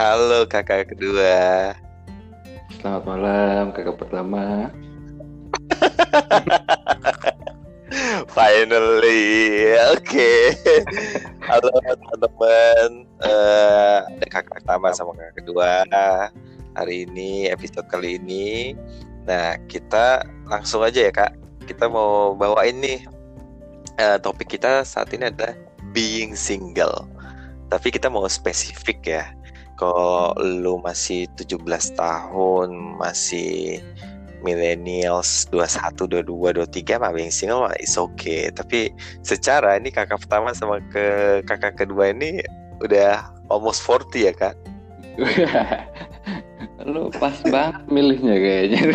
Halo kakak kedua. Selamat malam kakak pertama. Finally, oke. Okay. Halo teman-teman, uh, ada kakak pertama sama kakak kedua. Hari ini episode kali ini, nah kita langsung aja ya kak. Kita mau bawain nih uh, topik kita saat ini adalah being single. Tapi kita mau spesifik ya kalau lu masih 17 tahun, masih millennials 21, 22, 23 mah being single mah is okay. Tapi secara ini kakak pertama sama ke kakak kedua ini udah almost 40 ya kak? lu pas banget milihnya kayaknya.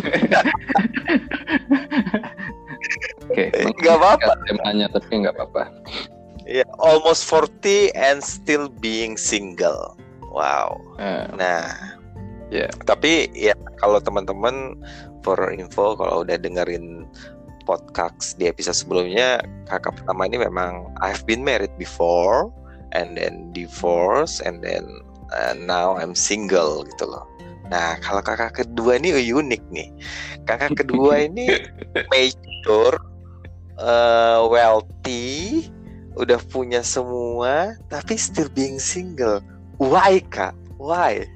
Oke, okay, nggak apa-apa. Temanya tapi nggak apa-apa. Ya, yeah, almost 40 and still being single. Wow. Uh, nah, ya. Yeah. Tapi ya kalau teman-teman for info kalau udah dengerin podcast di episode sebelumnya, kakak pertama ini memang I've been married before and then divorce and then uh, now I'm single gitu loh. Nah, kalau kakak kedua ini unik nih. Kakak kedua ini mature, uh, wealthy, udah punya semua, tapi still being single Why kak? Why?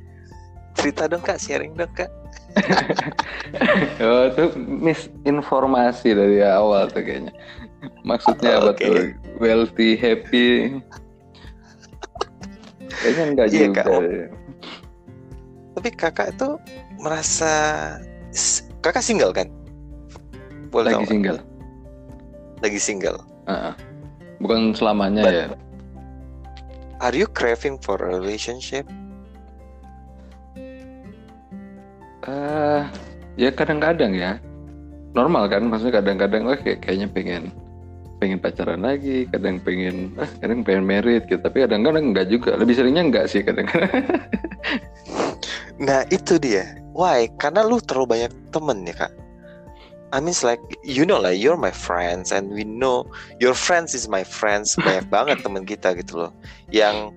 Cerita dong kak, sharing dong kak. oh itu misinformasi dari awal tuh kayaknya. Maksudnya oh, apa okay. tuh? Wealthy, happy. Kayaknya enggak iya, juga. Kak. Oh. Tapi kakak itu merasa kakak single kan? Boleh Lagi single. Lagi single. Uh -uh. Bukan selamanya But, ya Are you craving for a relationship? Uh, ya kadang-kadang ya. Normal kan, maksudnya kadang-kadang oh, kayak kayaknya pengen pengen pacaran lagi, kadang pengen ah, kadang pengen merit gitu, tapi kadang-kadang enggak juga. Lebih seringnya enggak sih kadang-kadang. nah, itu dia. Why? Karena lu terlalu banyak temen ya, Kak. I mean like you know lah you're my friends and we know your friends is my friends banyak banget teman kita gitu loh. Yang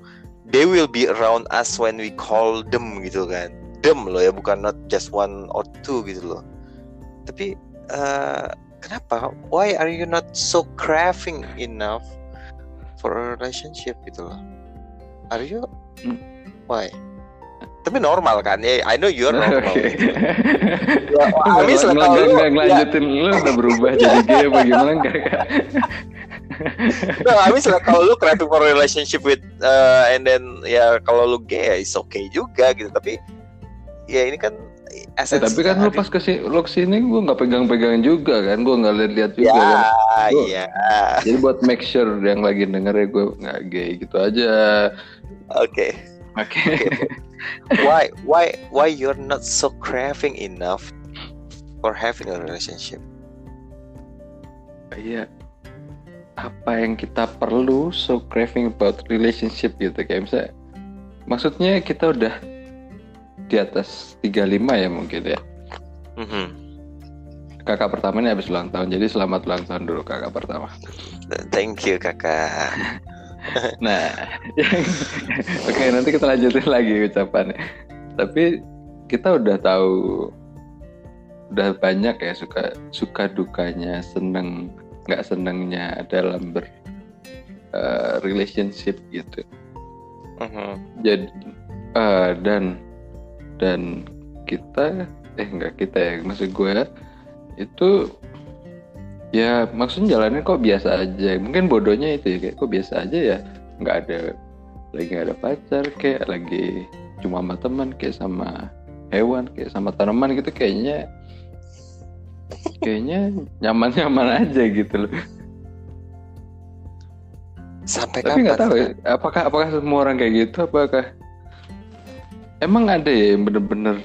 they will be around us when we call them gitu kan. Them loh ya bukan not just one or two gitu loh. Tapi uh, kenapa? Why are you not so craving enough for a relationship gitu loh? Are you? Hmm. why tapi normal kan? Ya I know you're normal. Okay. ya, lah kalau lu lanjutin ya. lu udah berubah jadi gay bagaimana enggak kak no, Amis lah kalau lu creative for relationship with uh, and then ya kalau lu gay ya is okay juga gitu. Tapi ya ini kan Ya, tapi kan lu pas ke sini lu ke sini gue nggak pegang-pegang juga kan? Gue nggak lihat-lihat juga ya, kan? Gua, iya. jadi buat make sure yang lagi denger ya gue nggak gay gitu aja. Oke. okay. Oke okay. why why why you're not so craving enough for having a relationship? Iya. Apa yang kita perlu so craving about relationship gitu kayak misalnya maksudnya kita udah di atas 35 ya mungkin ya? Mm -hmm. kakak pertama ini habis ulang tahun jadi selamat ulang tahun dulu kakak pertama. Thank you kakak nah, oke okay, nanti kita lanjutin lagi ucapannya. Tapi kita udah tahu udah banyak ya suka suka dukanya seneng nggak senengnya dalam ber uh, relationship gitu. Uh-huh. Jadi uh, dan dan kita eh nggak kita ya maksud gue itu ya maksudnya jalannya kok biasa aja. Mungkin bodohnya itu ya kayak kok biasa aja ya. Nggak ada lagi nggak ada pacar kayak lagi cuma sama teman kayak sama hewan kayak sama tanaman gitu kayaknya kayaknya nyaman-nyaman aja gitu loh. Sampai tapi nggak tahu ya, apakah apakah semua orang kayak gitu? Apakah emang ada ya yang bener-bener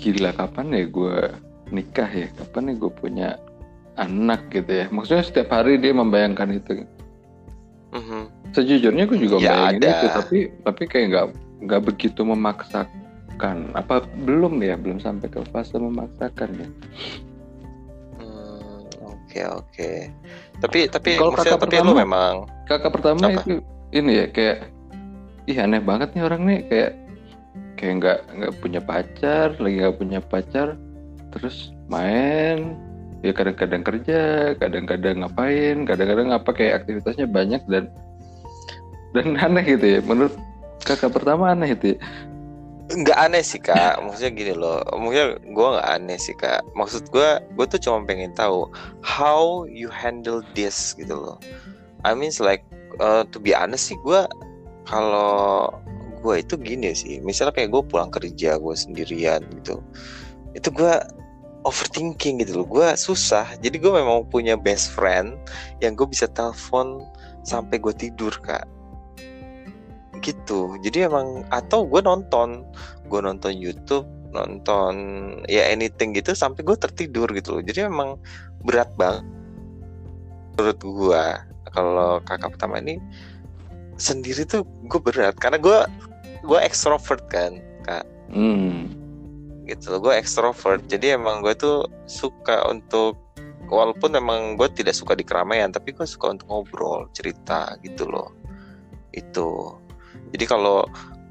gila kapan ya gue nikah ya? Kapan ya gue punya anak gitu ya. Maksudnya setiap hari dia membayangkan itu. Mm-hmm. sejujurnya aku juga ya membayangin ada. itu tapi tapi kayak nggak nggak begitu memaksakan. Apa belum ya? Belum sampai ke fase memaksakan ya. Hmm, oke oke. Tapi tapi kalau kakak tapi pertama, lu memang kakak pertama apa? itu ini ya kayak ih aneh banget nih orang nih. Kayak kayak nggak nggak punya pacar lagi nggak punya pacar terus main ya kadang-kadang kerja kadang-kadang ngapain kadang-kadang apa kayak aktivitasnya banyak dan dan aneh gitu ya. Menurut kakak pertama aneh itu ya? nggak aneh sih kak. Maksudnya gini loh. Maksudnya gue nggak aneh sih kak. Maksud gue gue tuh cuma pengen tahu how you handle this gitu loh. I mean like uh, to be honest sih gue kalau gue itu gini sih. Misalnya kayak gue pulang kerja gue sendirian gitu. Itu gue overthinking gitu loh. Gue susah. Jadi gue memang punya best friend yang gue bisa telepon sampai gue tidur kak. Gitu. Jadi emang atau gue nonton. Gue nonton YouTube nonton ya anything gitu sampai gue tertidur gitu loh. Jadi emang berat banget menurut gue kalau kakak pertama ini sendiri tuh gue berat. Karena gue gue ekstrovert kan kak. Hmm. Gitu loh. Gue ekstrovert jadi emang gue tuh suka untuk walaupun emang gue tidak suka di keramaian tapi gue suka untuk ngobrol cerita gitu loh. Itu. Jadi kalau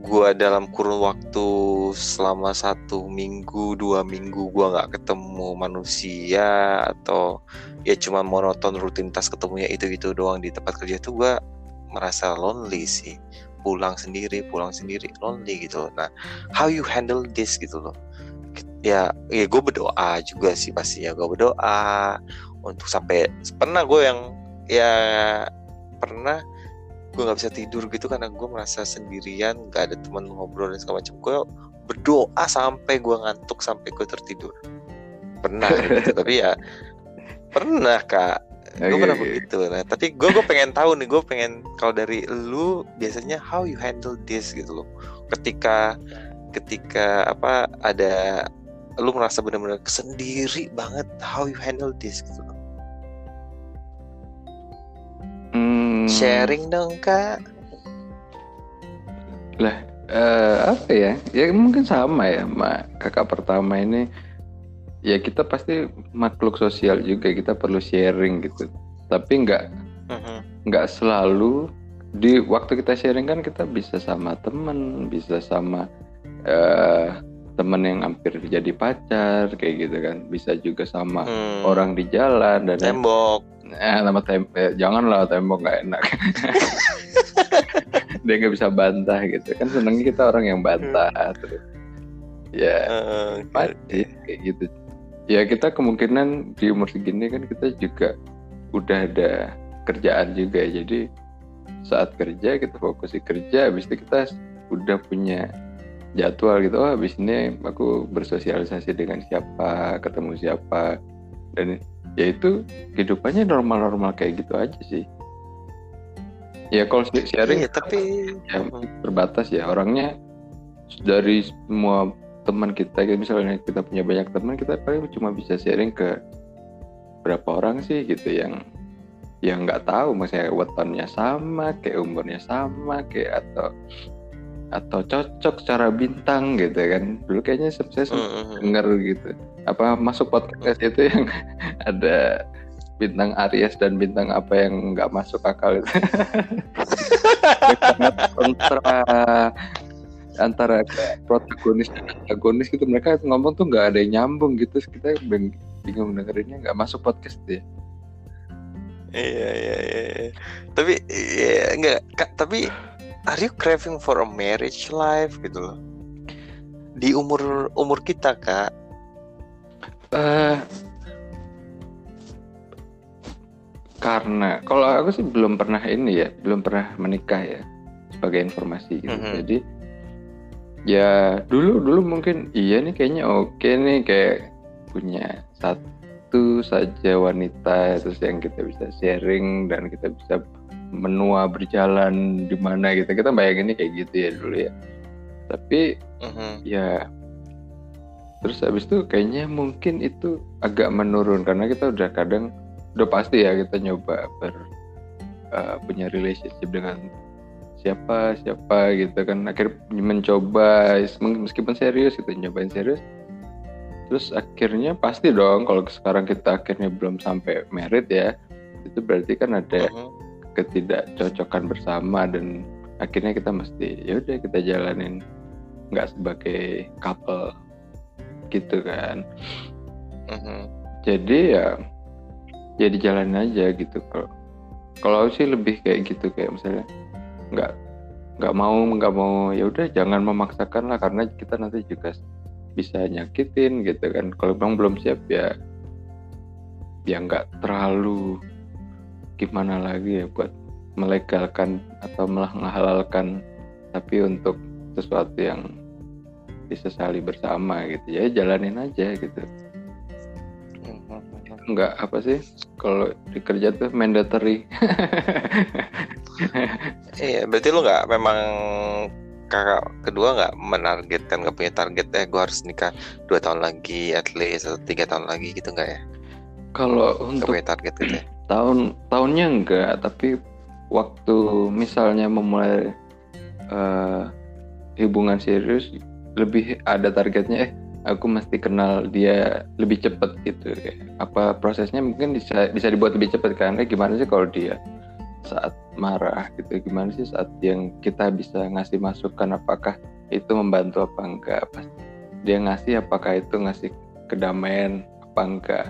gue dalam kurun waktu selama satu minggu dua minggu gue nggak ketemu manusia atau ya cuma monoton rutinitas ketemunya itu gitu doang di tempat kerja itu gue merasa lonely sih. Pulang sendiri pulang sendiri lonely gitu loh. nah how you handle this gitu loh ya ya gue berdoa juga sih pastinya gue berdoa untuk sampai pernah gue yang ya pernah gue nggak bisa tidur gitu karena gue merasa sendirian gak ada teman ngobrol dan segala macam. Gue berdoa sampai gue ngantuk sampai gue tertidur. Pernah gitu tapi ya pernah kak. Okay, gue pernah begitu. Nah tapi gue gue pengen tahu nih gue pengen kalau dari lu biasanya how you handle this gitu loh. Ketika ketika apa ada lu merasa benar-benar sendiri banget how you handle this gitu loh Hmm. Sharing dong kak. Lah uh, apa ya? Ya mungkin sama ya, mak kakak pertama ini. Ya kita pasti makhluk sosial juga, kita perlu sharing gitu. Tapi nggak uh-huh. nggak selalu di waktu kita sharing kan kita bisa sama temen, bisa sama uh, temen yang hampir jadi pacar kayak gitu kan. Bisa juga sama hmm. orang di jalan dan tembok. Eh nama tembok eh, janganlah tembok nggak enak. Dia nggak bisa bantah gitu. Kan senengnya kita orang yang bantah hmm. terus. Ya uh, kayak gitu. Ya kita kemungkinan di umur segini kan kita juga udah ada kerjaan juga. Jadi saat kerja kita fokus di kerja habis itu kita udah punya jadwal gitu. Oh habis ini aku bersosialisasi dengan siapa ketemu siapa. Dan ya itu kehidupannya normal-normal kayak gitu aja sih. Ya kalau sharing iya, tapi ya terbatas ya. Orangnya dari semua teman kita misalnya kita punya banyak teman kita paling cuma bisa sharing ke berapa orang sih gitu yang yang nggak tahu. Misalnya wetonnya sama kayak umurnya sama kayak atau atau cocok secara bintang gitu kan. Dulu kayaknya saya mm-hmm. denger gitu. Apa masuk podcast itu yang ada bintang Aries dan bintang apa yang nggak masuk akal itu. Kontra antara protagonis dan antagonis gitu. Mereka ngomong tuh nggak ada yang nyambung gitu. Kita bingung dengerinnya nggak masuk podcast deh iya iya iya tapi iya enggak tapi are you craving for a marriage life? Gitu loh. Di umur umur kita kak. Uh, karena kalau aku sih belum pernah ini ya belum pernah menikah ya sebagai informasi gitu. Mm -hmm. jadi ya dulu dulu mungkin iya nih kayaknya oke nih kayak punya satu saja wanita terus yang kita bisa sharing dan kita bisa menua berjalan di mana gitu. Kita bayanginnya kayak gitu ya dulu ya. Tapi uh-huh. ya terus habis itu kayaknya mungkin itu agak menurun karena kita udah kadang udah pasti ya kita nyoba ber uh, punya relationship dengan siapa siapa gitu kan. Akhirnya mencoba meskipun serius kita nyobain serius. Terus akhirnya pasti dong kalau sekarang kita akhirnya belum sampai merit ya itu berarti kan ada uh-huh ketidakcocokan bersama dan akhirnya kita mesti ya udah kita jalanin. Nggak sebagai couple gitu kan. Mm-hmm. jadi ya jadi ya jalan aja gitu. Kalau kalau sih lebih kayak gitu kayak misalnya nggak nggak mau nggak mau ya udah jangan memaksakan lah karena kita nanti juga bisa nyakitin gitu kan. Kalau memang belum siap ya ya nggak terlalu gimana lagi ya buat melegalkan atau menghalalkan tapi untuk sesuatu yang disesali bersama gitu. Ya jalanin aja gitu. Nggak apa sih? Kalau dikerja tuh mandatory. Iya berarti lu nggak memang kakak kedua nggak menargetkan nggak punya target eh gue harus nikah dua tahun lagi at least atau tiga tahun lagi gitu nggak ya? Kalau untuk punya target gitu ya? Tahun tahunnya enggak tapi waktu misalnya memulai uh, hubungan serius lebih ada targetnya eh aku mesti kenal dia lebih cepat gitu. Apa prosesnya mungkin bisa bisa dibuat lebih cepat karena gimana sih kalau dia saat marah gitu? Gimana sih saat yang kita bisa ngasih masukan? Apakah itu membantu apa enggak? Pas dia ngasih apakah itu ngasih kedamaian apa enggak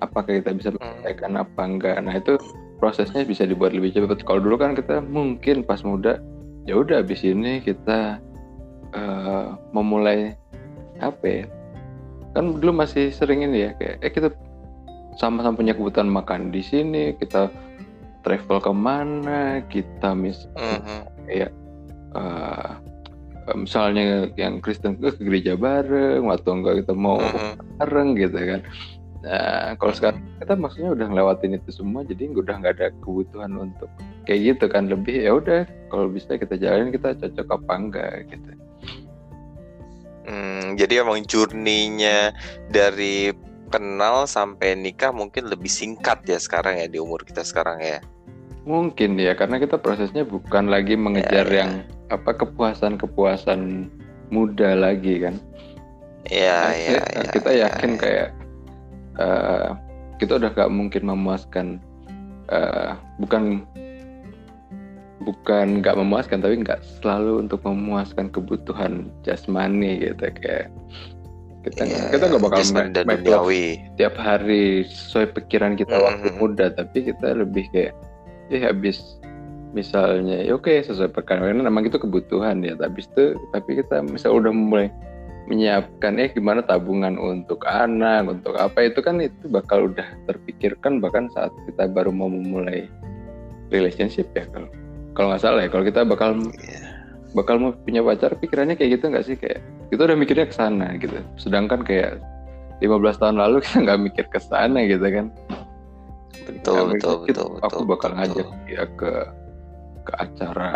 apakah kita bisa menyelesaikan apa enggak. Nah itu prosesnya bisa dibuat lebih cepat. Kalau dulu kan kita mungkin pas muda ya udah habis ini kita uh, memulai apa ya? Kan dulu masih sering ini ya kayak eh kita sama-sama punya kebutuhan makan di sini kita travel ke mana kita mis uh -huh. kayak uh, misalnya yang Kristen ke gereja bareng atau enggak kita mau uh -huh. bareng gitu kan Nah, kalau sekarang kita maksudnya udah ngelewatin itu semua, jadi udah nggak ada kebutuhan untuk kayak gitu kan lebih ya udah kalau bisa kita jalanin kita cocok apa enggak gitu. Hmm, jadi emang journey-nya dari kenal sampai nikah mungkin lebih singkat ya sekarang ya di umur kita sekarang ya. Mungkin ya karena kita prosesnya bukan lagi mengejar ya, ya. yang apa kepuasan-kepuasan muda lagi kan. Iya, iya, ya, Kita ya, yakin ya. kayak uh, kita udah gak mungkin memuaskan uh, bukan bukan nggak memuaskan tapi nggak selalu untuk memuaskan kebutuhan jasmani gitu kayak kita yeah, kita nggak bakal make love tiap hari sesuai pikiran kita mm -hmm. waktu muda tapi kita lebih kayak ya habis misalnya ya oke okay, sesuai perkara memang itu kebutuhan ya tapi itu tapi kita misal udah mulai menyiapkan eh gimana tabungan untuk anak untuk apa? Itu kan itu bakal udah terpikirkan bahkan saat kita baru mau memulai relationship ya kalau kalau nggak salah ya kalau kita bakal yeah. bakal mau punya pacar pikirannya kayak gitu nggak sih? Kayak kita udah mikirnya ke sana gitu. Sedangkan kayak 15 tahun lalu kita nggak mikir ke sana gitu kan. Betul nah, betul, betul aku betul, bakal betul, ngajak dia ke ke acara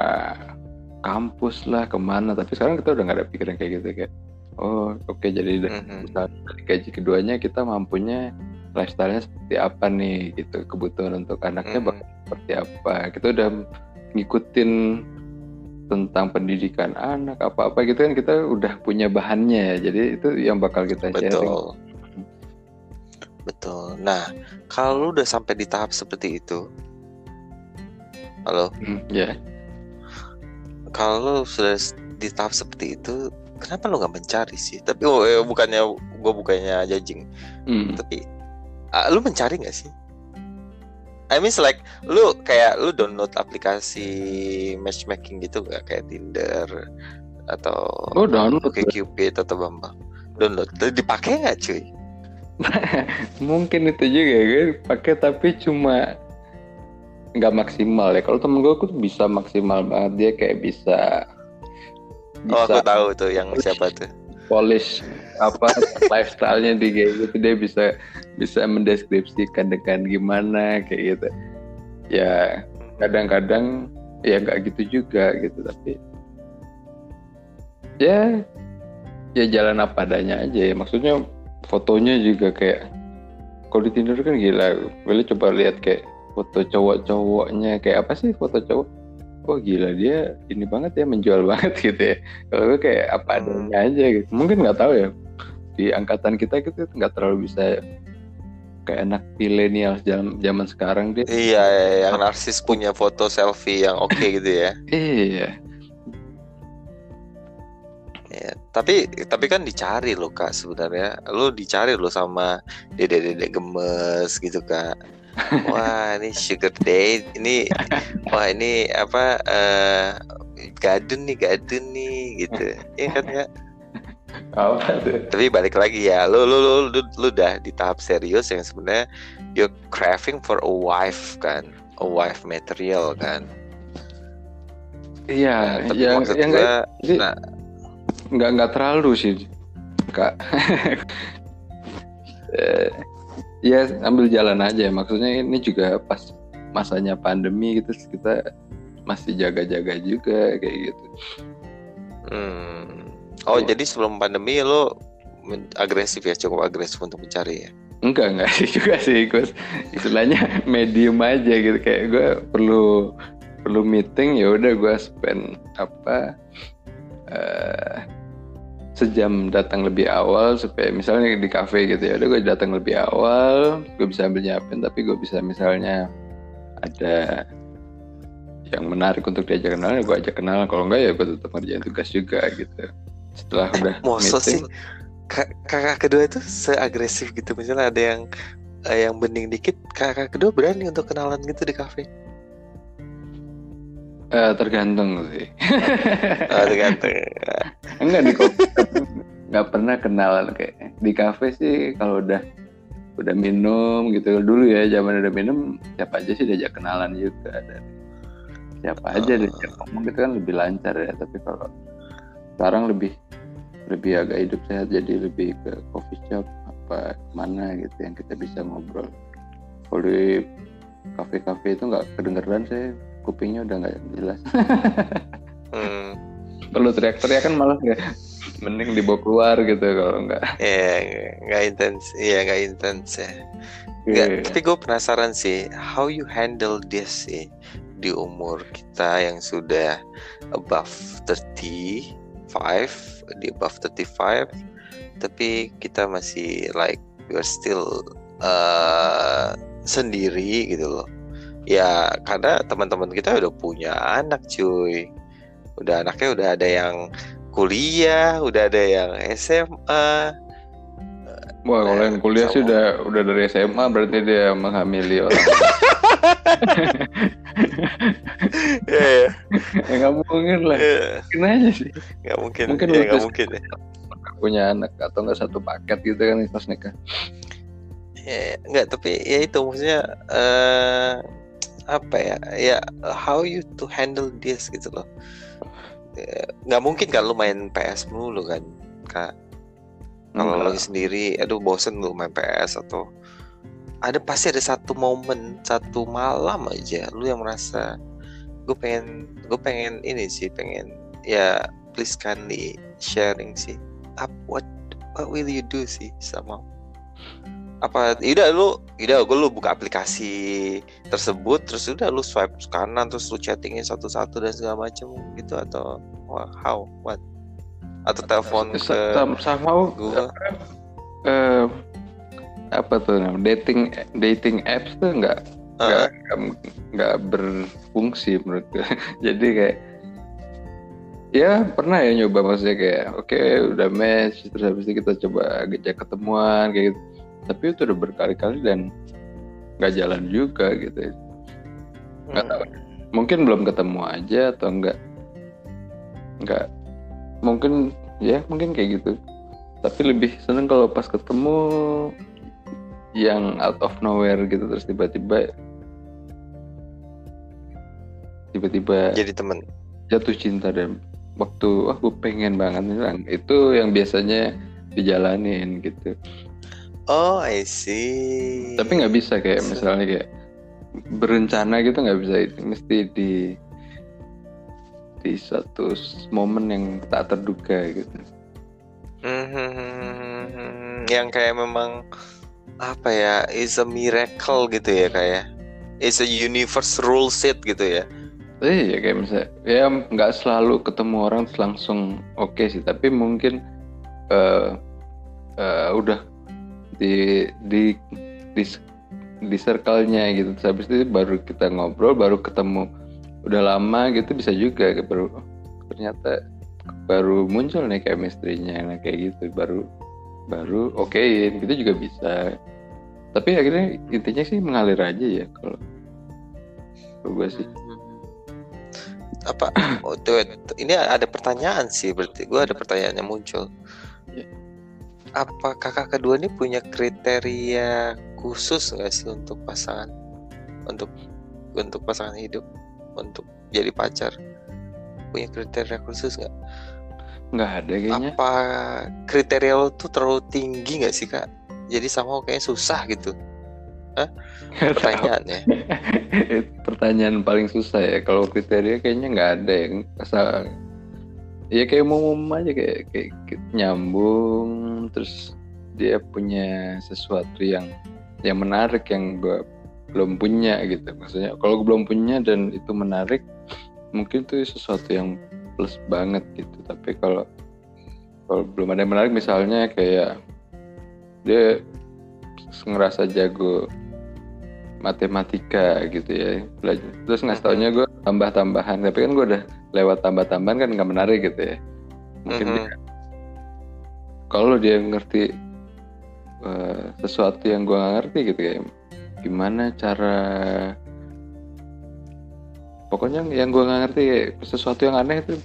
kampus lah ke mana? Tapi sekarang kita udah nggak ada pikiran kayak gitu kayak oh oke okay, jadi mm-hmm. dari gaji keduanya kita mampunya lifestyle-nya seperti apa nih gitu kebutuhan untuk anaknya mm-hmm. bakal seperti apa kita udah ngikutin tentang pendidikan anak apa-apa gitu kan kita udah punya bahannya ya jadi itu yang bakal kita betul. sharing betul nah kalau udah sampai di tahap seperti itu halo hmm, ya yeah. kalau sudah di tahap seperti itu kenapa lo nggak mencari sih? Tapi oh, eh, bukannya gue bukannya judging. Hmm. tapi uh, lu mencari nggak sih? I mean like lu kayak lu download aplikasi matchmaking gitu gak kayak Tinder atau oh, download. Kayak Cupid atau Bambang? Download. Dipakai nggak cuy? Mungkin itu juga kan pakai tapi cuma nggak maksimal ya. Kalau temen gue tuh bisa maksimal banget. Dia kayak bisa, bisa oh aku tahu tuh yang siapa tuh. Polish apa lifestyle-nya di kayak gitu. Dia bisa bisa mendeskripsikan dengan gimana kayak gitu. Ya kadang-kadang ya nggak gitu juga gitu tapi ya ya jalan apa adanya aja ya. Maksudnya fotonya juga kayak kalau di Tinder kan gila. Boleh coba lihat kayak foto cowok-cowoknya kayak apa sih foto cowok oh gila dia ini banget ya menjual banget gitu ya. Kalau gue kayak apa adanya aja gitu. Mungkin nggak tahu ya di angkatan kita gitu nggak terlalu bisa kayak anak milenial zaman zaman sekarang dia. Iya yang narsis punya foto selfie yang oke okay gitu ya. Iya. Tapi tapi kan dicari loh kak sebenarnya. Lu dicari loh sama dede-dede gemes gitu kak wah ini sugar date ini wah ini apa uh, gadun nih gadun nih gitu. Ya kan kak? Apa tuh? Tapi balik lagi ya, lu lu lu lu, lu udah di tahap serius yang sebenarnya you're craving for a wife kan, a wife material kan. Iya, nah, yang yang gua, nah, nggak nggak terlalu sih kak. Eh, ya ambil jalan aja. Maksudnya ini juga pas masanya pandemi gitu kita masih jaga-jaga juga kayak gitu. Hmm. oh ya. jadi sebelum pandemi lo agresif ya? Cukup agresif untuk mencari ya? Enggak enggak sih juga sih gue istilahnya medium aja gitu. Kayak gue perlu perlu meeting ya udah gue spend apa uh, sejam datang lebih awal supaya misalnya di cafe gitu ya udah gue datang lebih awal gue bisa ambil nyiapin tapi gue bisa misalnya ada yang menarik untuk diajak kenal gue ajak kenal. Kalau enggak ya gue tetap ngerjain tugas juga gitu. Setelah udah Moso meeting. sih? Kakak kedua itu seagresif gitu. Misalnya ada yang eh, yang bening dikit kakak kedua berani untuk kenalan gitu di kafe Uh, tergantung sih. oh, tergantung. Enggak di nggak pernah kenalan kayak di kafe sih kalau udah udah minum gitu dulu ya zaman udah minum siapa aja sih diajak kenalan juga dan siapa aja oh. diajak ngomong gitu kan lebih lancar ya tapi kalau sekarang lebih lebih agak hidup sehat jadi lebih ke coffee shop apa mana gitu yang kita bisa ngobrol kalau di kafe-kafe itu nggak kedengeran saya kupingnya udah nggak jelas. Hmm. perlu teriak-teriak kan malah nggak mending dibawa keluar gitu kalau nggak. Iya nggak intens iya nggak intens ya. Nggak yeah. tapi gue penasaran sih how you handle this sih di umur kita yang sudah above 35 di above 35 tapi kita masih like we're still uh, sendiri gitu loh ya karena teman-teman kita udah punya anak cuy udah anaknya udah ada yang kuliah udah ada yang SMA Wah, kalau yang kuliah sih udah udah dari SMA berarti dia menghamili orang. ya, ya. ya nggak mungkin lah. Ya. Kenapa sih? Nggak mungkin. Mungkin ya, nggak mungkin ya. Punya anak atau nggak satu paket gitu kan pas nikah. Ya, nggak tapi ya itu maksudnya uh, apa ya ya how you to handle this gitu loh. Ya, nggak mungkin kan lu main PS mulu kan kak? Kalau lagi sendiri aduh bosen lu main PS atau ada pasti ada satu momen satu malam aja lu yang merasa gue pengen gue pengen ini sih pengen ya please kindly sharing sih up what what will you do sih sama apa udah lu udah gue lu buka aplikasi tersebut terus udah lu swipe kanan terus lu chattingin satu-satu dan segala macam gitu atau how what? Atau telepon ke sama gue uh, apa tuh dating dating apps tuh nggak nggak uh. nggak berfungsi menurut gue jadi kayak ya pernah ya nyoba maksudnya kayak oke okay, udah match terus habis itu kita coba ngejak ketemuan kayak gitu tapi itu udah berkali-kali dan nggak jalan juga gitu nggak tahu. Hmm. mungkin belum ketemu aja atau enggak nggak. Mungkin ya mungkin kayak gitu. Tapi lebih seneng kalau pas ketemu yang out of nowhere gitu terus tiba-tiba tiba-tiba jadi temen. jatuh cinta dan waktu wah gue pengen banget nih itu yang biasanya dijalanin gitu Oh, I see. Tapi nggak bisa kayak misalnya kayak berencana gitu nggak bisa itu mesti di di satu momen yang tak terduga gitu. Hmm, yang kayak memang apa ya is a miracle gitu ya kayak ya? is a universe rule set gitu ya. Iya kayak misalnya ya nggak selalu ketemu orang langsung oke okay sih tapi mungkin uh, uh, udah di di di di circle-nya gitu. Terus habis itu baru kita ngobrol baru ketemu. Udah lama gitu bisa juga baru ternyata baru muncul nih chemistry-nya nah, kayak gitu. Baru baru okein gitu juga bisa. Tapi akhirnya intinya sih mengalir aja ya kalau gue sih. Apa oh, tuh, ini ada pertanyaan sih berarti gue ada pertanyaan yang muncul. Apa kakak kedua ini punya kriteria khusus nggak sih untuk pasangan? Untuk untuk pasangan hidup? Untuk jadi pacar? Punya kriteria khusus nggak? Nggak ada kayaknya. Apa kriteria lo tuh terlalu tinggi nggak sih kak? Jadi sama kayak susah gitu. Hah? pertanyaannya. Pertanyaan paling susah ya. Kalau kriteria kayaknya nggak ada yang asal ya kayak mau aja kayak, kayak, kayak nyambung terus dia punya sesuatu yang yang menarik yang gue belum punya gitu. Maksudnya kalau gue belum punya dan itu menarik mungkin itu sesuatu yang plus banget gitu. Tapi kalau kalau belum ada yang menarik misalnya kayak dia ngerasa jago matematika gitu ya belajar terus ngasih taunya gue tambah-tambahan. Tapi kan gue udah lewat tambah-tambahan kan nggak menarik gitu ya. Mungkin mm -hmm. dia kalau dia ngerti uh, sesuatu yang gue nggak ngerti gitu ya gimana cara pokoknya yang gue nggak ngerti sesuatu yang aneh itu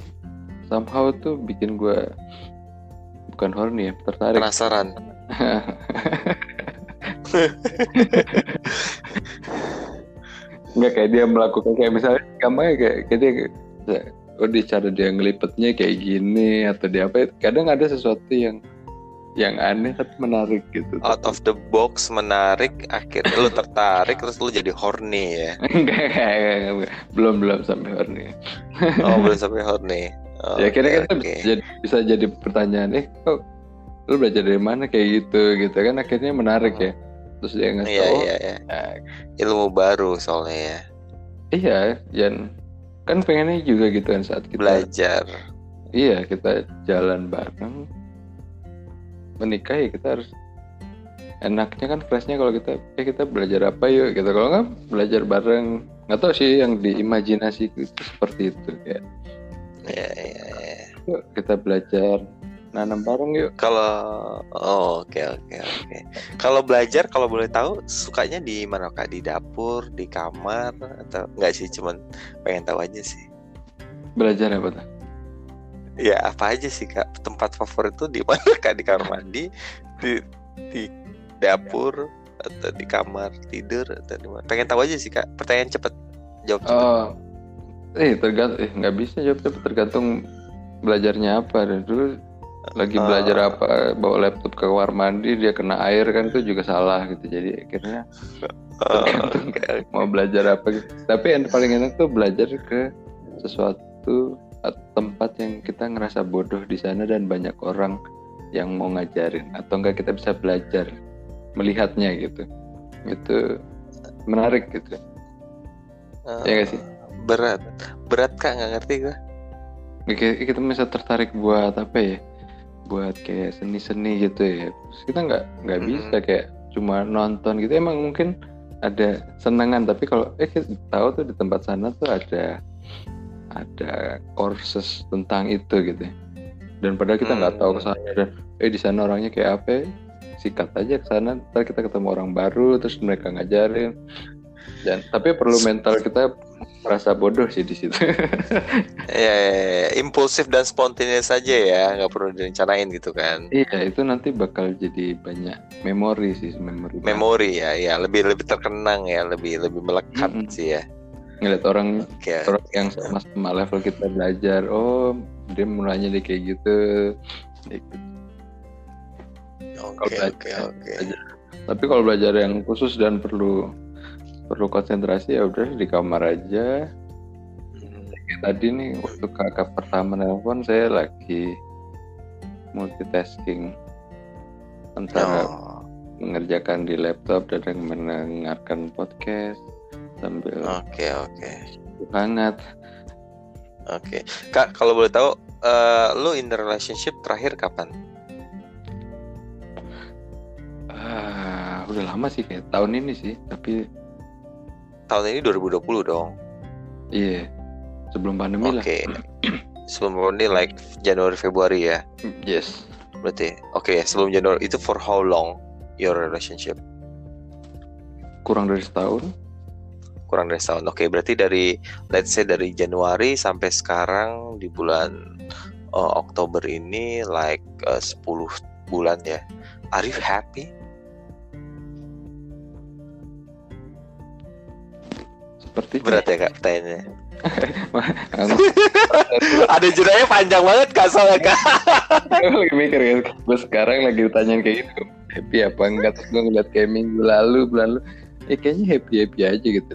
somehow tuh bikin gue bukan horny ya tertarik. Penasaran. Nggak kayak dia melakukan kayak misalnya gampangnya kayak, kayak dia oh di cara dia ngelipetnya kayak gini atau dia apa kadang ada sesuatu yang yang aneh tapi menarik gitu. Out of the box menarik, akhirnya lu tertarik terus lu jadi horny ya? enggak, enggak, enggak, belum belum sampai horny. oh belum sampai horny. Oh, ya kira-kira okay, okay. bisa, jadi, bisa jadi pertanyaan, eh kok lu belajar dari mana kayak gitu gitu kan akhirnya menarik ya. Terus dia ngasih iya, tahu, iya, iya. Nah, ilmu baru soalnya ya. Iya, dan kan pengennya juga gitu kan saat kita belajar. Iya, kita jalan bareng. Menikah ya kita harus enaknya kan flashnya kalau kita ya kita belajar apa yuk? Gitu. Kalau nggak belajar bareng. Nggak tahu sih yang diimajinasi itu seperti itu kayak ya, ya, ya. yuk kita belajar nanam bareng yuk. Kalau oh, oke oke oke. Kalau belajar kalau boleh tahu sukanya di mana kak? Di dapur di kamar atau enggak sih? Cuman pengen tahu aja sih. Belajar apa tuh? Ya apa aja sih kak? Tempat favorit tuh di mana kak? Di kamar mandi di di dapur atau di kamar tidur atau di mana? Pengen tahu aja sih kak. Pertanyaan cepet. Jawab cepet. Oh eh tergantung eh nggak bisa jawab cepet. Tergantung belajarnya apa. Dulu lagi oh. belajar apa bawa laptop ke kamar mandi dia kena air kan itu juga salah gitu. Jadi akhirnya okay. mau belajar apa gitu. tapi yang paling enak tuh belajar ke sesuatu tempat yang kita ngerasa bodoh di sana dan banyak orang yang mau ngajarin. Atau enggak kita bisa belajar melihatnya gitu. Itu menarik gitu. Uh, ya gak sih? Berat. Berat kak? Nggak ngerti gue kita bisa tertarik buat apa ya buat kayak seni-seni gitu ya kita nggak nggak hmm. bisa kayak cuma nonton gitu emang mungkin ada senangan tapi kalau eh kita tahu tuh di tempat sana tuh ada ada courses tentang itu gitu ya. dan padahal kita nggak hmm. tahu ke sana dan eh di sana orangnya kayak apa ya? sikat aja ke sana ntar kita ketemu orang baru terus mereka ngajarin dan tapi perlu mental kita merasa bodoh sih di situ. Ya, ya, ya, impulsif dan spontaneous saja ya nggak perlu direncanain gitu kan. Iya itu nanti bakal jadi banyak memori sih memori. Memori ya ya. Lebih lebih terkenang ya. Lebih lebih melekat mm -hmm. sih ya. Ngeliat orang okay. orang yang sama-sama level kita belajar oh dia mulanya dia kayak gitu. Oke oke oke. Tapi kalau belajar yang khusus dan perlu perlu konsentrasi ya udah di kamar aja. Kayak tadi nih waktu kakak pertama nelpon saya lagi multitasking antara oh. mengerjakan di laptop dan mendengarkan podcast sambil oke okay, oke okay. hangat oke okay. kak kalau boleh tahu uh, lu in the relationship terakhir kapan uh, udah lama sih kayak tahun ini sih tapi tahun ini 2020 dong. Iya yeah. sebelum pandemi okay. lah sebelum ini like Januari Februari ya? Yes. Berarti oke okay, sebelum Januari itu for how long your relationship? Kurang dari setahun. Kurang dari setahun. Oke okay, berarti dari let's say dari Januari sampai sekarang di bulan uh, Oktober ini like uh, 10 bulan ya. Are you happy seperti berat ya kak pertanyaannya. Ada jedanya panjang banget kak soalnya kak. Lagi mikir ya gue sekarang lagi ditanyain kayak gitu. Happy apa enggak? Terus gue ngeliat kayak minggu lalu bulan lalu. Ya kayaknya happy happy aja gitu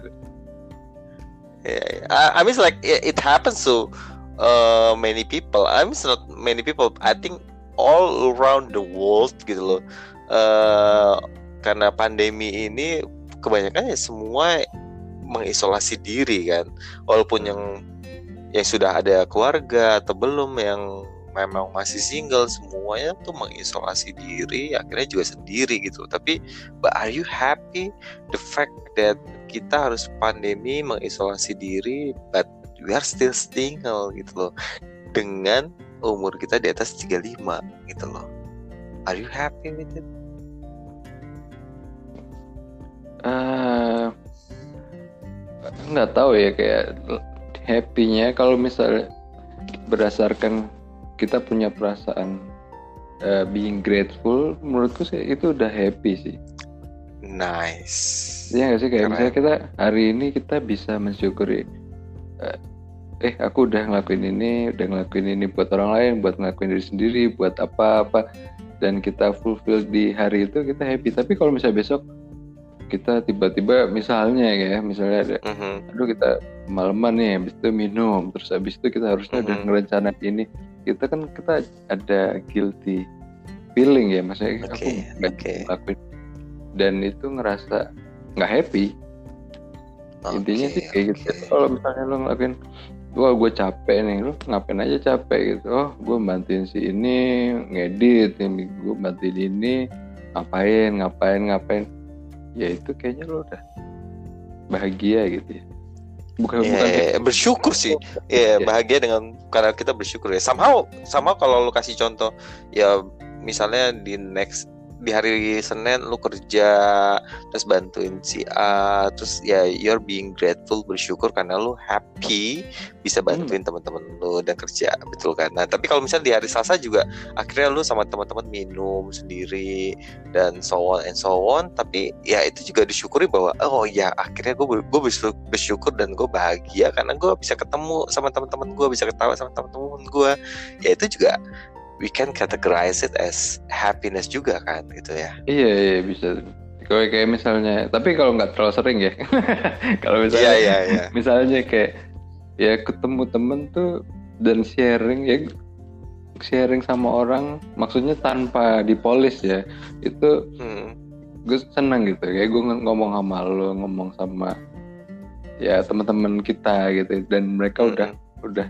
yeah, yeah. I mean like it happens to uh, many people. I mean not many people. I think all around the world gitu loh. Uh, karena pandemi ini kebanyakan ya semua mengisolasi diri kan. Walaupun yang yang sudah ada keluarga atau belum yang memang masih single semuanya tuh mengisolasi diri akhirnya juga sendiri gitu. Tapi but are you happy the fact that kita harus pandemi mengisolasi diri but we are still single gitu loh dengan umur kita di atas 35 gitu loh. Are you happy with it nggak tahu ya kayak happynya kalau misalnya berdasarkan kita punya perasaan uh, being grateful menurutku sih itu udah happy sih. Nice. Ya nggak sih kayak Keren. misalnya kita hari ini kita bisa mensyukuri uh, eh aku udah ngelakuin ini udah ngelakuin ini buat orang lain buat ngelakuin diri sendiri buat apa-apa dan kita fulfill di hari itu kita happy. Tapi kalau misalnya besok kita tiba-tiba misalnya ya misalnya ada uh-huh. aduh kita malaman nih habis itu minum terus habis itu kita harusnya uh-huh. udah ngerencanain ini. Kita kan kita ada guilty feeling ya maksudnya okay, aku nggak okay. lakuin dan itu ngerasa nggak happy. Okay, intinya sih kayak gitu. kalau misalnya lo ngelakuin wah gue capek nih lo ngapain aja capek? Gitu. Oh gue bantuin si ini ngedit ini gue bantuin ini ngapain ngapain ngapain ya itu kayaknya lo udah bahagia gitu ya. Bukan yeah, bukan yeah, bersyukur sih. Ya yeah, bahagia dengan karena kita bersyukur ya. Somehow sama kalau lo kasih contoh ya misalnya di next di hari Senin lu kerja terus bantuin si A terus ya you're being grateful bersyukur karena lu happy bisa hmm. bantuin hmm. teman-teman lu dan kerja betul kan nah tapi kalau misalnya di hari Selasa juga akhirnya lu sama teman-teman minum sendiri dan so on and so on tapi ya itu juga disyukuri bahwa oh ya akhirnya gue gue bersyukur dan gue bahagia karena gue bisa ketemu sama teman-teman gue bisa ketawa sama teman-teman gue ya itu juga we can categorize it as happiness juga kan gitu ya iya iya bisa kalau kayak misalnya tapi kalau nggak terlalu sering ya kalau misalnya iya, iya, iya. misalnya kayak ya ketemu temen tuh dan sharing ya sharing sama orang maksudnya tanpa dipolis ya itu hmm. gue seneng gitu kayak gue ngomong sama lo ngomong sama ya teman-teman kita gitu dan mereka hmm. udah udah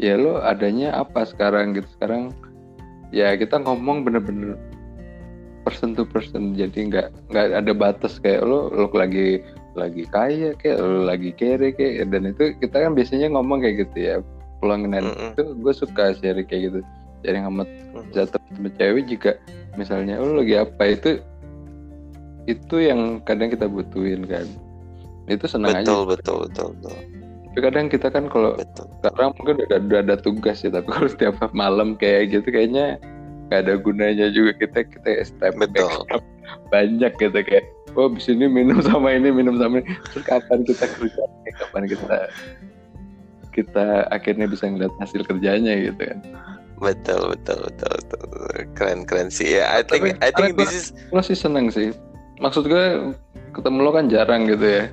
ya lo adanya apa sekarang gitu sekarang ya kita ngomong bener-bener person to person. Jadi nggak nggak ada batas. Kayak lo lo lagi lagi kaya kayak lo lagi kere kayak. Dan itu kita kan biasanya ngomong kayak gitu ya. Pulang mm -hmm. itu gue suka share kayak gitu. Sharing sama jatuh sama cewek juga. Misalnya lo lagi apa? Itu itu yang kadang kita butuhin kan. Itu senang betul, aja betul betul betul tapi kadang kita kan kalau sekarang mungkin udah, udah ada tugas ya tapi kalau setiap malam kayak gitu kayaknya nggak ada gunanya juga kita kita step Betul. banyak gitu kayak oh di sini minum sama ini minum sama ini. Terus kapan kita kerja? Kapan kita kita akhirnya bisa ngeliat hasil kerjanya gitu kan. Betul betul betul, betul. keren keren sih. Ya I think Tapi, I think this is lo sih seneng sih. Maksud gue ketemu lo kan jarang gitu ya.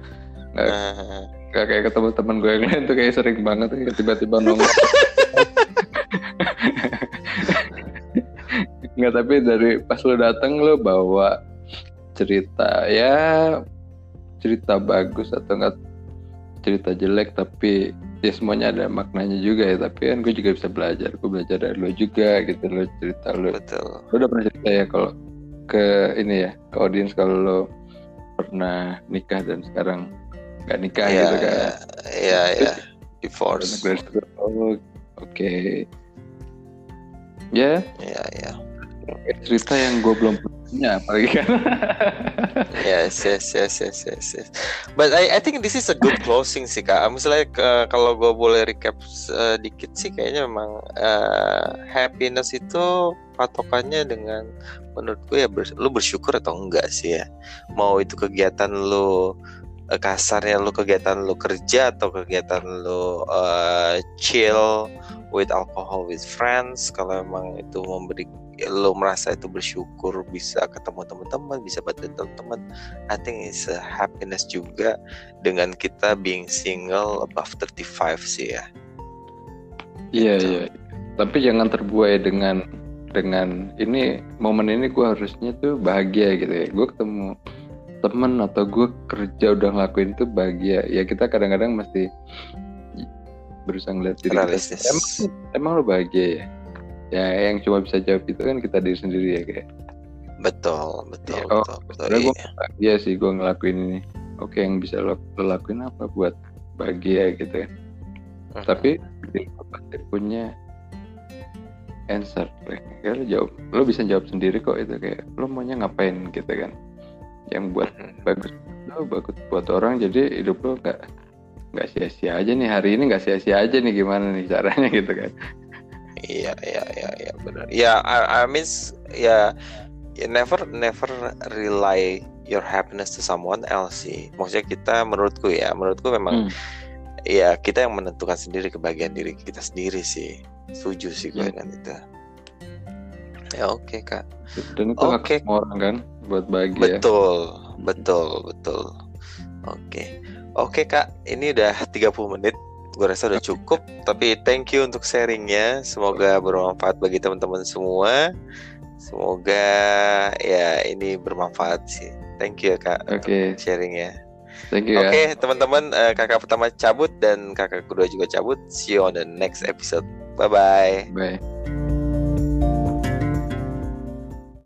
Uh, Gak kayak ketemu teman gue yang lain tuh kayak sering banget kayak tiba-tiba nongol. Nggak tapi dari pas lo dateng lo bawa cerita ya cerita bagus atau enggak cerita jelek tapi ya semuanya ada maknanya juga ya. Tapi kan gue juga bisa belajar gue belajar dari lo juga gitu lo cerita lo betul. Lo udah pernah cerita ya kalau ke ini ya ke audiens kalau lo pernah nikah dan sekarang nggak nikah yeah, gitu kan iya iya. Divorce. Oh oke. Okay. ya ya ya cerita yang gue belum punya apalagi kan. Yes yes yes yes yes yes. But I I think this is a good closing sih kak. Misalnya uh, kalau gue boleh recap sedikit sih kayaknya memang uh, happiness itu patokannya dengan menurut gue ya ber, lu bersyukur atau enggak sih ya? Mau itu kegiatan lu uh, kasarnya lu kegiatan lu kerja atau kegiatan lu uh, chill with alcohol with friends kalau emang itu memberi lo merasa itu bersyukur bisa ketemu teman-teman bisa bantu teman-teman I think it's a happiness juga dengan kita being single above 35 sih ya. Iya gitu. iya. Tapi jangan terbuai dengan dengan ini momen ini gue harusnya tuh bahagia gitu ya. Gue ketemu temen atau gue kerja udah ngelakuin itu bahagia. Ya kita kadang-kadang mesti berusaha ngeliat diri kita. Emang, emang lo bahagia ya? Ya yang cuma bisa jawab itu kan kita diri sendiri ya kayak. Betul betul ya, oh, betul, betul iya. gue bahagia sih gue ngelakuin ini. Oke yang bisa lo, lo lakuin apa buat bahagia gitu ya? Uh-huh. tapi punya answer kayak lo jawab lo bisa jawab sendiri kok itu kayak lo maunya ngapain gitu kan yang buat bagus lo bagus buat orang jadi hidup lo nggak nggak sia-sia aja nih hari ini nggak sia-sia aja nih gimana nih caranya gitu kan Iya iya iya iya benar. Ya I, I mean ya yeah, never never rely your happiness to someone else sih. Maksudnya kita menurutku ya, menurutku memang hmm. ya kita yang menentukan sendiri kebahagiaan diri kita sendiri sih. Setuju sih gue hmm. dengan itu. Ya oke okay, kak. Dan itu okay. hak orang kan buat bahagia. Betul betul betul. Oke. Okay. oke okay, kak, ini udah 30 menit. Gue rasa udah cukup. Tapi thank you untuk sharingnya. Semoga bermanfaat bagi teman-teman semua. Semoga ya ini bermanfaat sih. Thank you ya kak oke. okay. sharingnya. Thank you oke okay, ya. teman-teman uh, kakak pertama cabut dan kakak kedua juga cabut. See you on the next episode. Bye bye bye